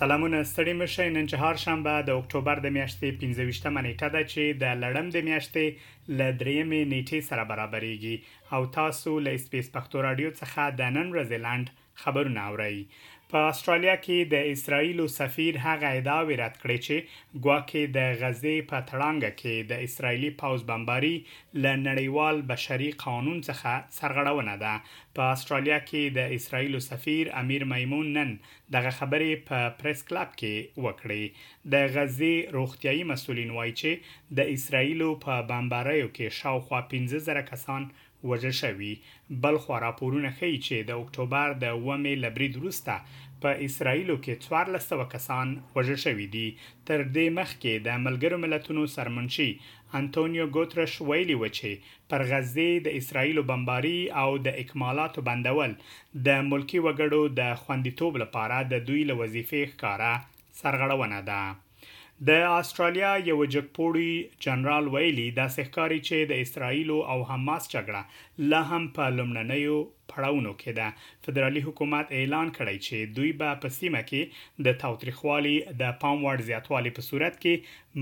سلامونه ستړي مه شئ نن چهارشنبه د اکتوبر د میاشتې 15مه نیټه ده چې د لړم د میاشتې له دریمې نیټې سره برابرېږي او تاسو له اسپیس پښتو رادیو څخه د نن ورځې لنډ خبرونه اورئ. په استرالیا کې د اسرائیل سفیر هغه ادعاوې رد کړې چې ګواکې د غزې په تړانګه کې د اسرائیلي پوځ بمباري له نړیوال بشري قانون څخه سرغړونه ده. په استرالیا کې د اسرائیل سفیر امیر میمون نن دغه خبرې په پریس کلب کې وکړې. د غزې روغتیايي مسؤلین وايي چې د اسراییلو په بمباریو کې شاوخوا پنځه زره کسان وژل شوي. بلخوا راپورونه ښيي چې د اکټوبر د اوومې له برید وروسته په اسراییلو کې څوارلس سوه کسان وژل شوي دي. تر دې مخکې د ملګرو ملتونو سرمنشي انتونیو ګوترش ویلي و چې پر غزې د اسراییلو بمباري او د اکمالاتو بندول د ملکي وګړو د خوندیتوب لپاره د دوی له وظیفې ښکاره سرغړونه ده د استرالیا یو جګپوړي جنرال ویلي دا سخکاري چې د اسرایل او حماس جګړه لا هم په لمړنیو پړاونو کې ده فدرالي حکومت اعلان کړی چې دوی به په سیمه کې د تاوتریخوالي د پام وړ زیاتوالي په صورت کې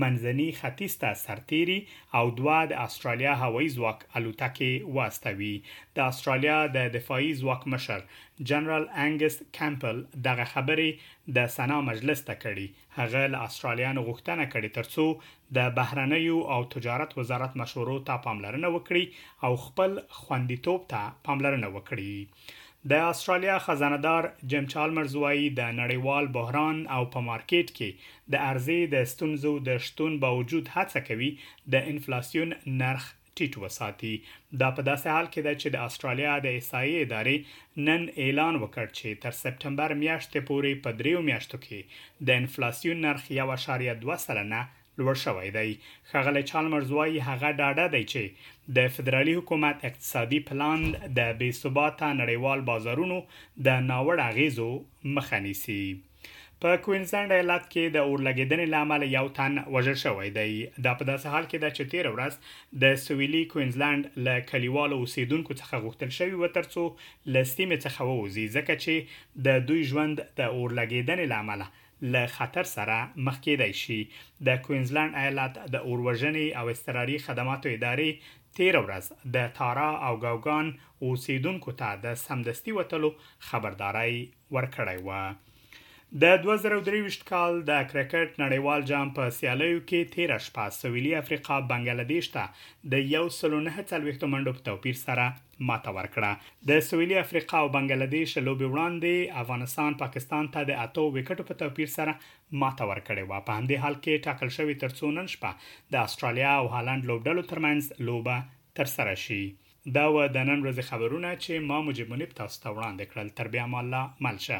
منځني ختیځ ته سرتیري او دوه د استرالیا هوایي ځواک الوتکې واستوي د استرالیا د دفاعي ځواک مشر جنرال انګس کمپل دغه خبرې د سنا مجلس ته کړي. هغه له اسټرالیایانو غوښتنه کړې ترڅو د بهرنیو او تجارت وزارت مشورو ته پاملرنه وکړي او خپل خوندیتوب ته پاملرنه وکړي. د اسټرالیا خزانه دار جیم چالمرز وايي د نړیوال بحران او په مارکیټ کې د عرضې د ستونزو د شتون باوجود هڅه کوي د انفلاسیون نرخ ټیټ وساتي. دا په داسې حال کې ده چې د اسټرالیا د احصایې ادارې نن اعلان وکړ چې تر سپټمبر میاشتې پورې په دریو میاشتو کې د انفلاسیون نرخ یو اعشاریه دوه سلنه لوړ شوی دی. ښاغلی چالمرز وايي، هغه ډاډه دی چې د فدرالي حکومت اقتصادي پلان د بې ثباته نړیوال بازارونو د ناوړه اغېزو مخه نیسي. په کوینزلنډ ایالت کې د اورلګیدنې له امله یو تن وژل شوی دی دا په داسې حال کې ده چې تیر ورځ د سویلي کوینزلنډ له کلیوالو اوسیدونکو څخه غوښتل شوی و ترڅو له سیمې څخه ووزي ځکه چې د دوی ژوند د اورلګیدنې له امله له خطر سره مخ کېدای شي د کوینزلنډ ایالت د اوروژنې او استراري خدماتو ادارې تیر ورځ د تارا او ګوګان اوسیدونکو ته د سمدستي وتلو خبرداري ورکړی و. د دوه زره او درویشت کال د کرکټ نړیوال جام په سیالیو کې تېره شپه سویلي افریقا بنګله دېش ته د یو سل او نهه څلوېښت منډو په توپیر سره ماته ورکړه. د سویلي افریقا او بنګله دېش لوبې وړاندې افغانستان پاکستان ته د اتو ویکټو په توپیر سره ماته ورکړې وه. په همدې حال کې ټاکل شوې تر څو نن شپه د اسټرالیا او هالنډ لوبډلو ترمنځ لوبه ترسره شي دا وه د نن ورځې خبرونه چې ما مجيب منيب تاسو ته وړاندې کړل تر بيا امان الله مل شه.